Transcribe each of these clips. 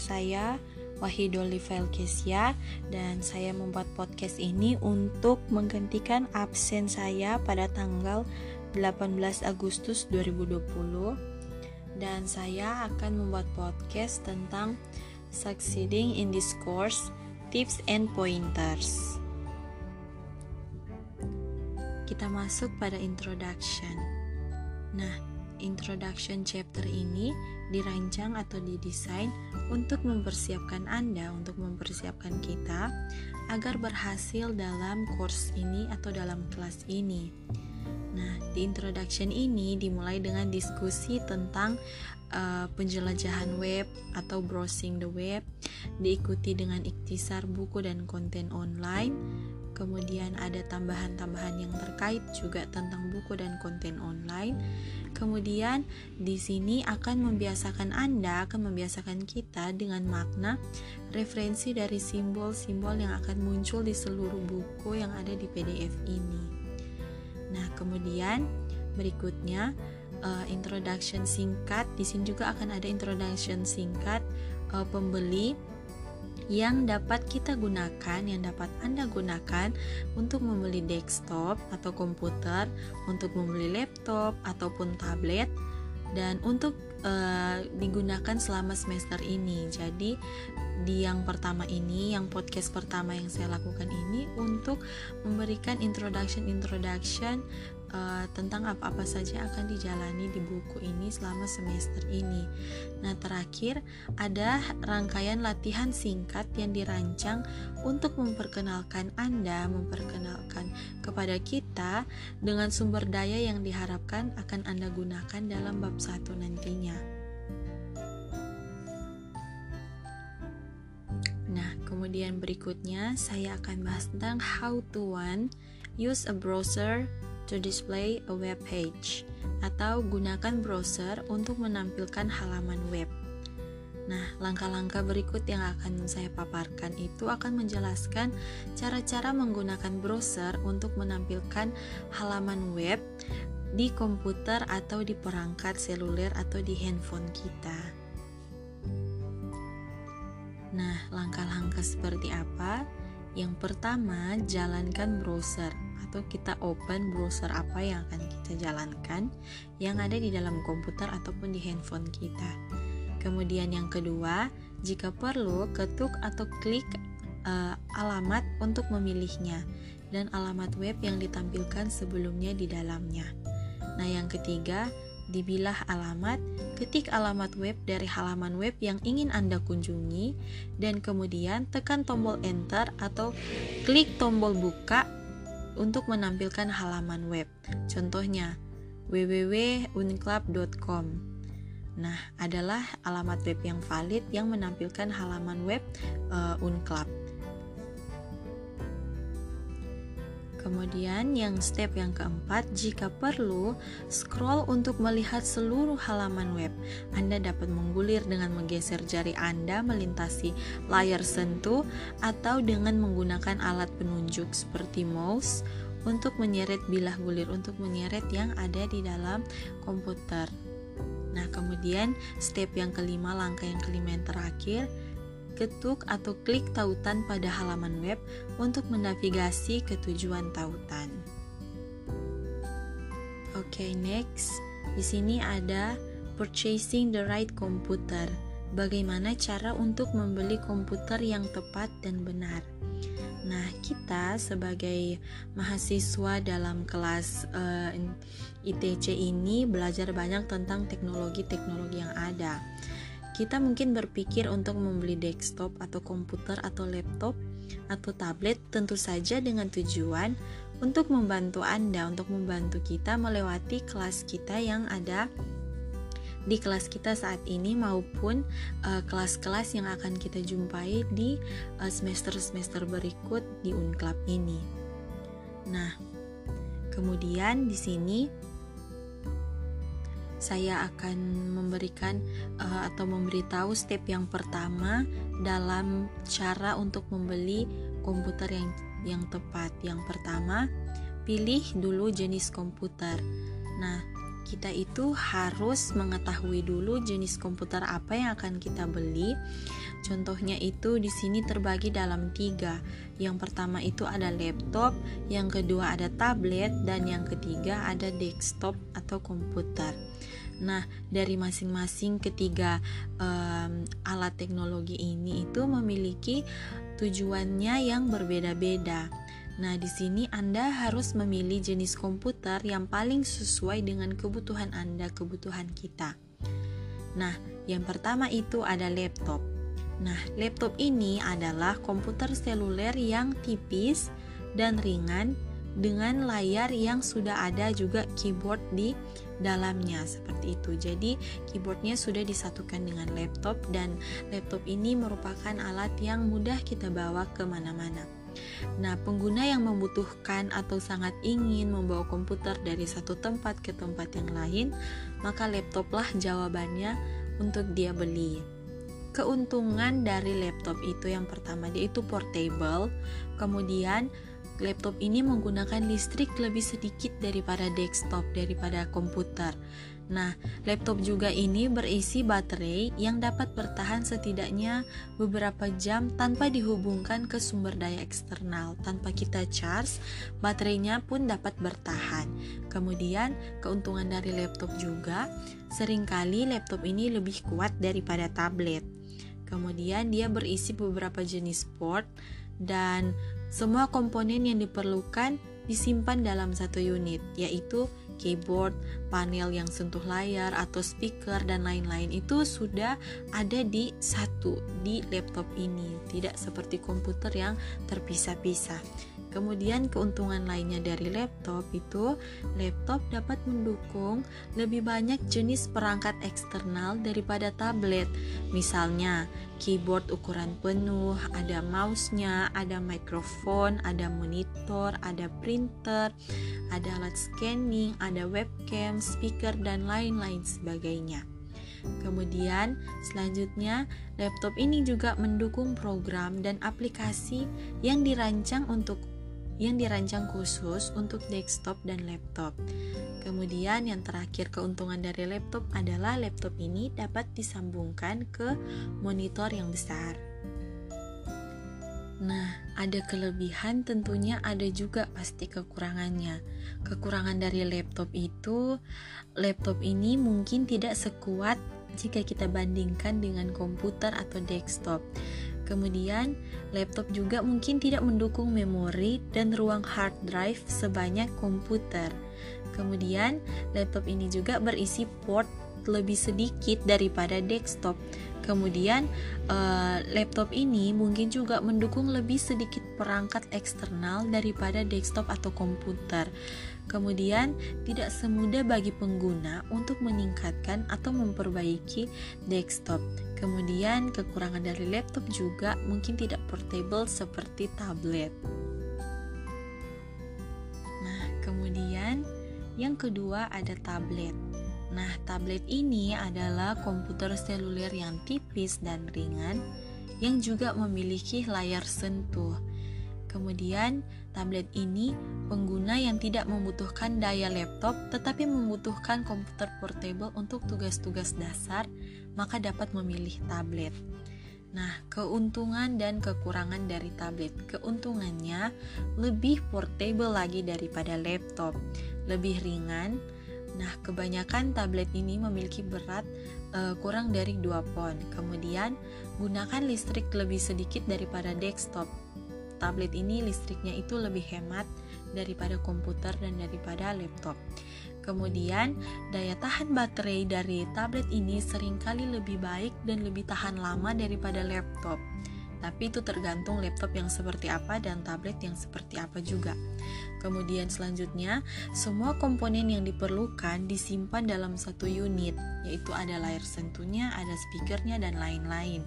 saya Wahidoli Felkesia dan saya membuat podcast ini untuk menggantikan absen saya pada tanggal 18 Agustus 2020 dan saya akan membuat podcast tentang succeeding in this course tips and pointers. Kita masuk pada introduction. Nah, introduction chapter ini dirancang atau didesain untuk mempersiapkan Anda, untuk mempersiapkan kita agar berhasil dalam course ini atau dalam kelas ini. Nah, di introduction ini dimulai dengan diskusi tentang uh, penjelajahan web atau browsing the web, diikuti dengan ikhtisar buku dan konten online, kemudian ada tambahan-tambahan yang terkait juga tentang buku dan konten online. Kemudian di sini akan membiasakan Anda, akan membiasakan kita dengan makna referensi dari simbol-simbol yang akan muncul di seluruh buku yang ada di PDF ini. Nah, kemudian berikutnya uh, introduction singkat. Di sini juga akan ada introduction singkat uh, pembeli yang dapat kita gunakan, yang dapat Anda gunakan untuk membeli desktop atau komputer, untuk membeli laptop ataupun tablet, dan untuk uh, digunakan selama semester ini. Jadi, di yang pertama ini, yang podcast pertama yang saya lakukan ini untuk memberikan introduction-introduction uh, tentang apa-apa saja akan dijalani di buku ini selama semester ini. Nah, terakhir ada rangkaian latihan singkat yang dirancang untuk memperkenalkan Anda, memperkenalkan kepada kita dengan sumber daya yang diharapkan akan Anda gunakan dalam bab satu nantinya. Nah, kemudian berikutnya saya akan bahas tentang how to one use a browser to display a web page atau gunakan browser untuk menampilkan halaman web. Nah, langkah-langkah berikut yang akan saya paparkan itu akan menjelaskan cara-cara menggunakan browser untuk menampilkan halaman web di komputer atau di perangkat seluler atau di handphone kita. Nah, langkah-langkah seperti apa? Yang pertama, jalankan browser atau kita open browser apa yang akan kita jalankan yang ada di dalam komputer ataupun di handphone kita. Kemudian yang kedua, jika perlu ketuk atau klik uh, alamat untuk memilihnya dan alamat web yang ditampilkan sebelumnya di dalamnya. Nah, yang ketiga, dibilah alamat, ketik alamat web dari halaman web yang ingin Anda kunjungi, dan kemudian tekan tombol enter atau klik tombol buka untuk menampilkan halaman web. Contohnya www.unclub.com. Nah, adalah alamat web yang valid yang menampilkan halaman web uh, Unclub. Kemudian yang step yang keempat, jika perlu, scroll untuk melihat seluruh halaman web. Anda dapat menggulir dengan menggeser jari Anda melintasi layar sentuh atau dengan menggunakan alat penunjuk seperti mouse untuk menyeret bilah gulir untuk menyeret yang ada di dalam komputer. Nah, kemudian step yang kelima, langkah yang kelima yang terakhir, ketuk atau klik tautan pada halaman web untuk menavigasi ke tujuan tautan. Oke, okay, next. Di sini ada purchasing the right computer. Bagaimana cara untuk membeli komputer yang tepat dan benar? Nah, kita sebagai mahasiswa dalam kelas uh, eh, ITC ini belajar banyak tentang teknologi-teknologi yang ada kita mungkin berpikir untuk membeli desktop atau komputer atau laptop atau tablet tentu saja dengan tujuan untuk membantu Anda, untuk membantu kita melewati kelas kita yang ada di kelas kita saat ini maupun eh, kelas-kelas uh, yang akan kita jumpai di uh, semester-semester berikut di Unclub ini. Nah, kemudian di sini saya akan memberikan uh, atau memberitahu step yang pertama dalam cara untuk membeli komputer yang yang tepat. Yang pertama, pilih dulu jenis komputer. Nah, kita itu harus mengetahui dulu jenis komputer apa yang akan kita beli. Contohnya itu di sini terbagi dalam tiga. Yang pertama itu ada laptop, yang kedua ada tablet, dan yang ketiga ada desktop atau komputer. Nah, dari masing-masing ketiga um, alat teknologi ini itu memiliki tujuannya yang berbeda-beda. Nah, di sini Anda harus memilih jenis komputer yang paling sesuai dengan kebutuhan Anda, kebutuhan kita. Nah, yang pertama itu ada laptop. Nah, laptop ini adalah komputer seluler yang tipis dan ringan dengan layar yang sudah ada juga keyboard di dalamnya seperti itu. Jadi, keyboardnya sudah disatukan dengan laptop dan laptop ini merupakan alat yang mudah kita bawa ke mana-mana. Nah, pengguna yang membutuhkan atau sangat ingin membawa komputer dari satu tempat ke tempat yang lain, maka laptoplah jawabannya untuk dia beli. Keuntungan dari laptop itu yang pertama dia itu portable, kemudian laptop ini menggunakan listrik lebih sedikit daripada desktop daripada komputer. Nah, laptop juga ini berisi baterai yang dapat bertahan setidaknya beberapa jam tanpa dihubungkan ke sumber daya eksternal. Tanpa kita charge, baterainya pun dapat bertahan. Kemudian, keuntungan dari laptop juga, sering kali laptop ini lebih kuat daripada tablet. Kemudian, dia berisi beberapa jenis port dan semua komponen yang diperlukan disimpan dalam satu unit, yaitu keyboard, panel yang sentuh layar atau speaker dan lain-lain itu sudah ada di satu di laptop ini, tidak seperti komputer yang terpisah-pisah. Kemudian keuntungan lainnya dari laptop itu laptop dapat mendukung lebih banyak jenis perangkat eksternal daripada tablet. Misalnya, keyboard ukuran penuh, ada mouse-nya, ada mikrofon, ada monitor, ada printer, ada alat scanning, ada webcam, speaker dan lain-lain sebagainya. Kemudian, selanjutnya, laptop ini juga mendukung program dan aplikasi yang dirancang untuk yang dirancang khusus untuk desktop dan laptop. Kemudian yang terakhir keuntungan dari laptop adalah laptop ini dapat disambungkan ke monitor yang besar. Nah, ada kelebihan tentunya ada juga pasti kekurangannya. Kekurangan dari laptop itu, laptop ini mungkin tidak sekuat jika kita bandingkan dengan komputer atau desktop. Kemudian, laptop juga mungkin tidak mendukung memori dan ruang hard drive sebanyak komputer. Kemudian, laptop ini juga berisi port lebih sedikit daripada desktop. Kemudian, uh, laptop ini mungkin juga mendukung lebih sedikit perangkat eksternal daripada desktop atau komputer. Kemudian, tidak semudah bagi pengguna untuk meningkatkan atau memperbaiki desktop. Kemudian, kekurangan dari laptop juga mungkin tidak portable seperti tablet. Nah, kemudian yang kedua ada tablet. Nah, tablet ini adalah komputer seluler yang tipis dan ringan yang juga memiliki layar sentuh. Kemudian, tablet ini pengguna yang tidak membutuhkan daya laptop tetapi membutuhkan komputer portable untuk tugas-tugas dasar, maka dapat memilih tablet. Nah, keuntungan dan kekurangan dari tablet. Keuntungannya lebih portable lagi daripada laptop, lebih ringan. Nah, kebanyakan tablet ini memiliki berat uh, kurang dari 2 pon. Kemudian, gunakan listrik lebih sedikit daripada desktop tablet ini listriknya itu lebih hemat daripada komputer dan daripada laptop. Kemudian, daya tahan baterai dari tablet ini sering kali lebih baik dan lebih tahan lama daripada laptop. Tapi itu tergantung laptop yang seperti apa dan tablet yang seperti apa juga. Kemudian selanjutnya, semua komponen yang diperlukan disimpan dalam satu unit, yaitu ada layar sentuhnya, ada speakernya, dan lain-lain.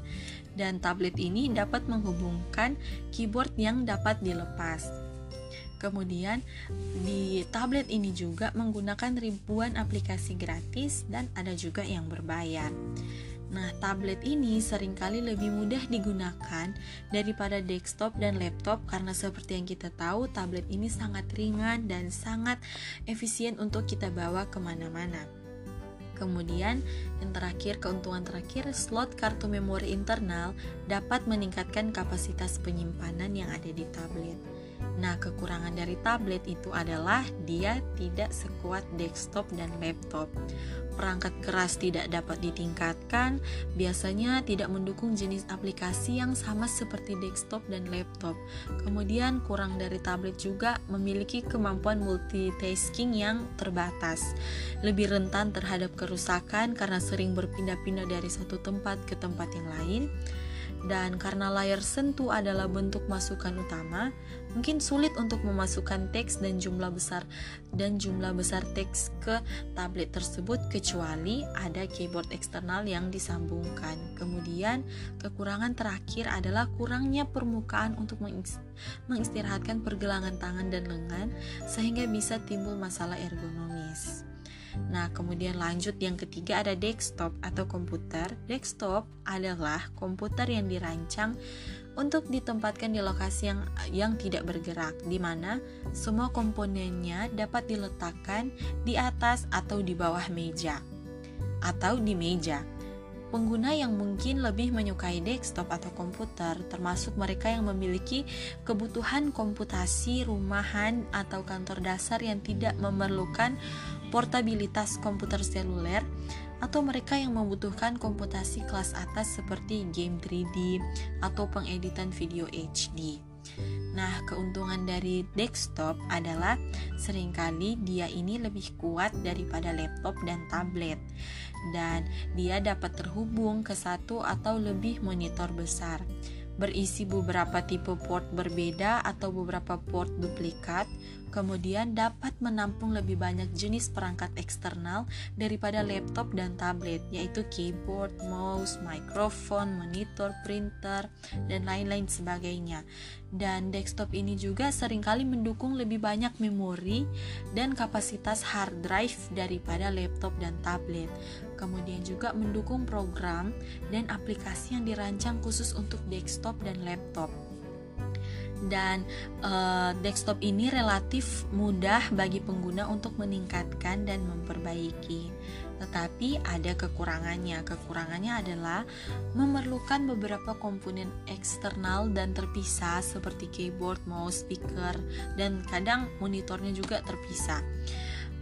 Dan tablet ini dapat menghubungkan keyboard yang dapat dilepas. Kemudian di tablet ini juga menggunakan ribuan aplikasi gratis dan ada juga yang berbayar. Nah, tablet ini sering kali lebih mudah digunakan daripada desktop dan laptop karena seperti yang kita tahu, tablet ini sangat ringan dan sangat efisien untuk kita bawa ke mana-mana. Kemudian, yang terakhir, keuntungan terakhir, slot kartu memori internal dapat meningkatkan kapasitas penyimpanan yang ada di tablet. Nah, kekurangan dari tablet itu adalah dia tidak sekuat desktop dan laptop. Perangkat keras tidak dapat ditingkatkan, biasanya tidak mendukung jenis aplikasi yang sama seperti desktop dan laptop. Kemudian, kurang dari tablet juga memiliki kemampuan multitasking yang terbatas, lebih rentan terhadap kerusakan karena sering berpindah-pindah dari satu tempat ke tempat yang lain. Dan karena layar sentuh adalah bentuk masukan utama, mungkin sulit untuk memasukkan teks dan jumlah besar dan jumlah besar teks ke tablet tersebut kecuali ada keyboard eksternal yang disambungkan. Kemudian, kekurangan terakhir adalah kurangnya permukaan untuk mengistirahatkan pergelangan tangan dan lengan sehingga bisa timbul masalah ergonomis. Nah, kemudian lanjut yang ketiga ada desktop atau komputer. Desktop adalah komputer yang dirancang untuk ditempatkan di lokasi yang yang tidak bergerak, di mana semua komponennya dapat diletakkan di atas atau di bawah meja atau di meja. Pengguna yang mungkin lebih menyukai desktop atau komputer, termasuk mereka yang memiliki kebutuhan komputasi rumahan atau kantor dasar yang tidak memerlukan portabilitas komputer seluler, atau mereka yang membutuhkan komputasi kelas atas seperti game 3D atau pengeditan video HD. Nah, keuntungan dari desktop adalah sering kali dia ini lebih kuat daripada laptop dan tablet dan dia dapat terhubung ke satu atau lebih monitor besar berisi beberapa tipe port berbeda atau beberapa port duplikat, kemudian dapat menampung lebih banyak jenis perangkat eksternal daripada laptop dan tablet, yaitu keyboard, mouse, microphone, monitor, printer, dan lain-lain sebagainya. Dan desktop ini juga sering kali mendukung lebih banyak memori dan kapasitas hard drive daripada laptop dan tablet kemudian juga mendukung program dan aplikasi yang dirancang khusus untuk desktop dan laptop. Dan uh, desktop ini relatif mudah bagi pengguna untuk meningkatkan dan memperbaiki. Tetapi ada kekurangannya. Kekurangannya adalah memerlukan beberapa komponen eksternal dan terpisah seperti keyboard, mouse, speaker, dan kadang monitornya juga terpisah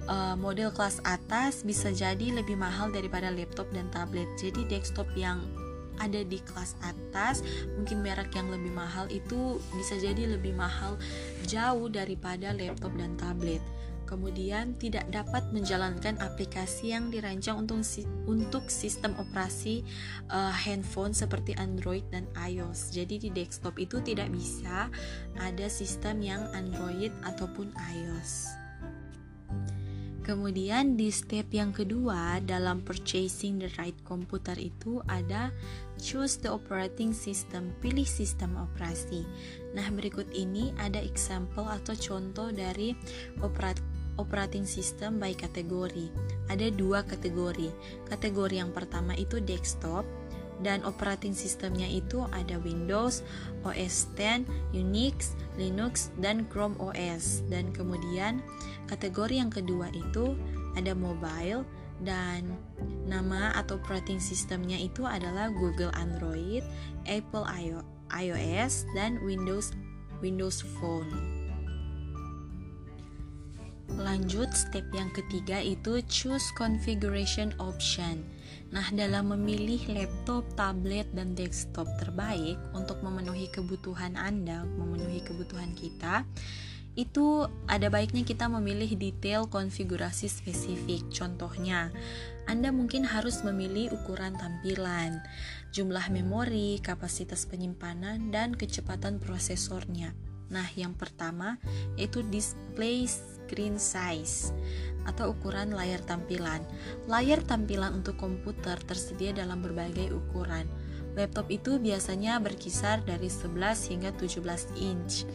uh, model kelas atas bisa jadi lebih mahal daripada laptop dan tablet. Jadi desktop yang ada di kelas atas, mungkin merek yang lebih mahal itu bisa jadi lebih mahal jauh daripada laptop dan tablet. Kemudian tidak dapat menjalankan aplikasi yang dirancang untuk untuk sistem operasi uh, handphone seperti Android dan iOS. Jadi di desktop itu tidak bisa ada sistem yang Android ataupun iOS. Kemudian di step yang kedua dalam purchasing the right computer itu ada choose the operating system, pilih sistem operasi. Nah, berikut ini ada example atau contoh dari operat operating system by kategori. Ada dua kategori. Kategori yang pertama itu desktop, dan operating sistemnya itu ada Windows, OS X, Unix, Linux, dan Chrome OS. Dan kemudian kategori yang kedua itu ada mobile dan nama atau operating sistemnya itu adalah Google Android, Apple iOS, dan Windows Windows Phone. Lanjut step yang ketiga itu choose configuration option. Nah, dalam memilih laptop, tablet, dan desktop terbaik untuk memenuhi kebutuhan Anda, memenuhi kebutuhan kita, itu ada baiknya kita memilih detail konfigurasi spesifik. Contohnya, Anda mungkin harus memilih ukuran tampilan, jumlah memori, kapasitas penyimpanan, dan kecepatan prosesornya. Nah, yang pertama yaitu display screen size atau ukuran layar tampilan. Layar tampilan untuk komputer tersedia dalam berbagai ukuran. Laptop itu biasanya berkisar dari 11 hingga 17 inch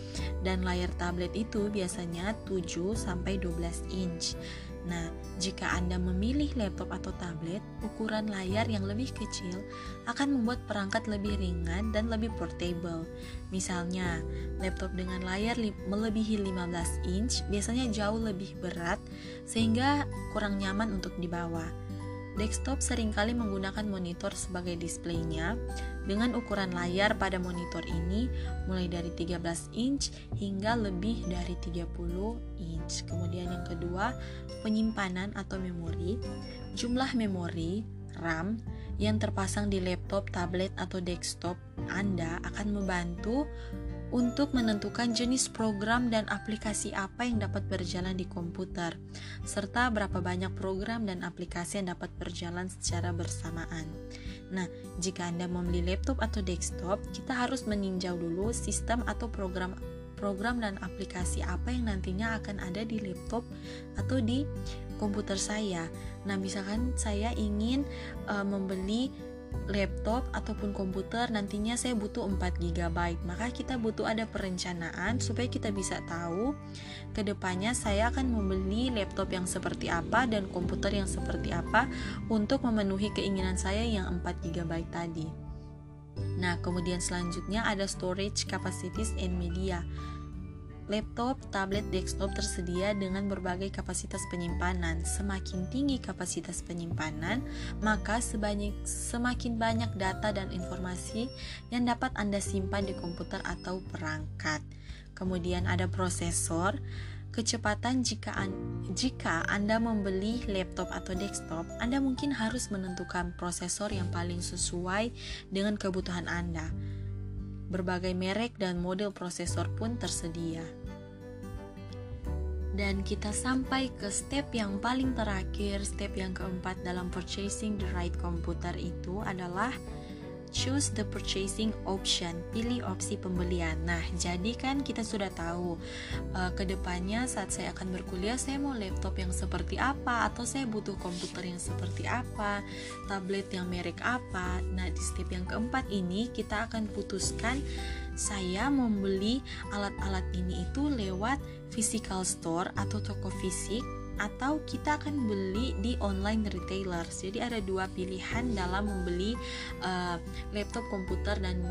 dan layar tablet itu biasanya 7 sampai 12 inch. Nah, Jika Anda memilih laptop atau tablet, ukuran layar yang lebih kecil akan membuat perangkat lebih ringan dan lebih portable. Misalnya, laptop dengan layar melebihi 15 inch biasanya jauh lebih berat sehingga kurang nyaman untuk dibawa. Desktop sering kali menggunakan monitor sebagai displaynya dengan ukuran layar pada monitor ini mulai dari 13 inch hingga lebih dari 30 inch. Kemudian yang kedua, penyimpanan atau memori. Jumlah memori RAM yang terpasang di laptop, tablet, atau desktop Anda akan membantu untuk menentukan jenis program dan aplikasi apa yang dapat berjalan di komputer, serta berapa banyak program dan aplikasi yang dapat berjalan secara bersamaan. Nah, jika Anda membeli laptop atau desktop, kita harus meninjau dulu sistem atau program program dan aplikasi apa yang nantinya akan ada di laptop atau di komputer saya. Nah, misalkan saya ingin uh, membeli laptop ataupun komputer nantinya saya butuh 4 GB maka kita butuh ada perencanaan supaya kita bisa tahu ke depannya saya akan membeli laptop yang seperti apa dan komputer yang seperti apa untuk memenuhi keinginan saya yang 4 GB tadi. Nah kemudian selanjutnya ada storage capacities and media Laptop, tablet, desktop tersedia dengan berbagai kapasitas penyimpanan. Semakin tinggi kapasitas penyimpanan, maka sebanyak, semakin banyak data dan informasi yang dapat Anda simpan di komputer atau perangkat. Kemudian ada prosesor, kecepatan jika an jika Anda membeli laptop atau desktop, Anda mungkin harus menentukan prosesor yang paling sesuai dengan kebutuhan Anda. Berbagai merek dan model prosesor pun tersedia. Dan kita sampai ke step yang paling terakhir, step yang keempat dalam purchasing the right computer itu adalah choose the purchasing option, pilih opsi pembelian. Nah, jadi kan kita sudah tahu uh, ke depannya saat saya akan berkuliah saya mau laptop yang seperti apa atau saya butuh komputer yang seperti apa, tablet yang merek apa. Nah, di step yang keempat ini kita akan putuskan saya membeli alat-alat ini itu lewat physical store atau toko fisik atau kita akan beli di online retailers. Jadi ada dua pilihan dalam membeli uh, laptop, komputer dan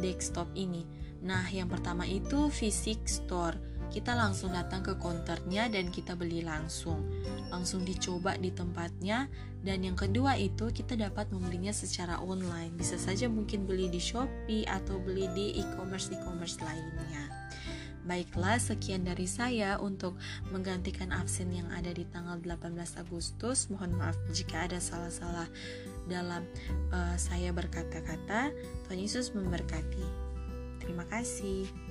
desktop ini. Nah, yang pertama itu fisik store. Kita langsung datang ke counternya dan kita beli langsung. Langsung dicoba di tempatnya dan yang kedua itu kita dapat membelinya secara online. Bisa saja mungkin beli di Shopee atau beli di e-commerce e-commerce lainnya. Baiklah, sekian dari saya untuk menggantikan absen yang ada di tanggal 18 Agustus. Mohon maaf jika ada salah-salah dalam uh, saya berkata-kata. Tuhan Yesus memberkati. Terima kasih.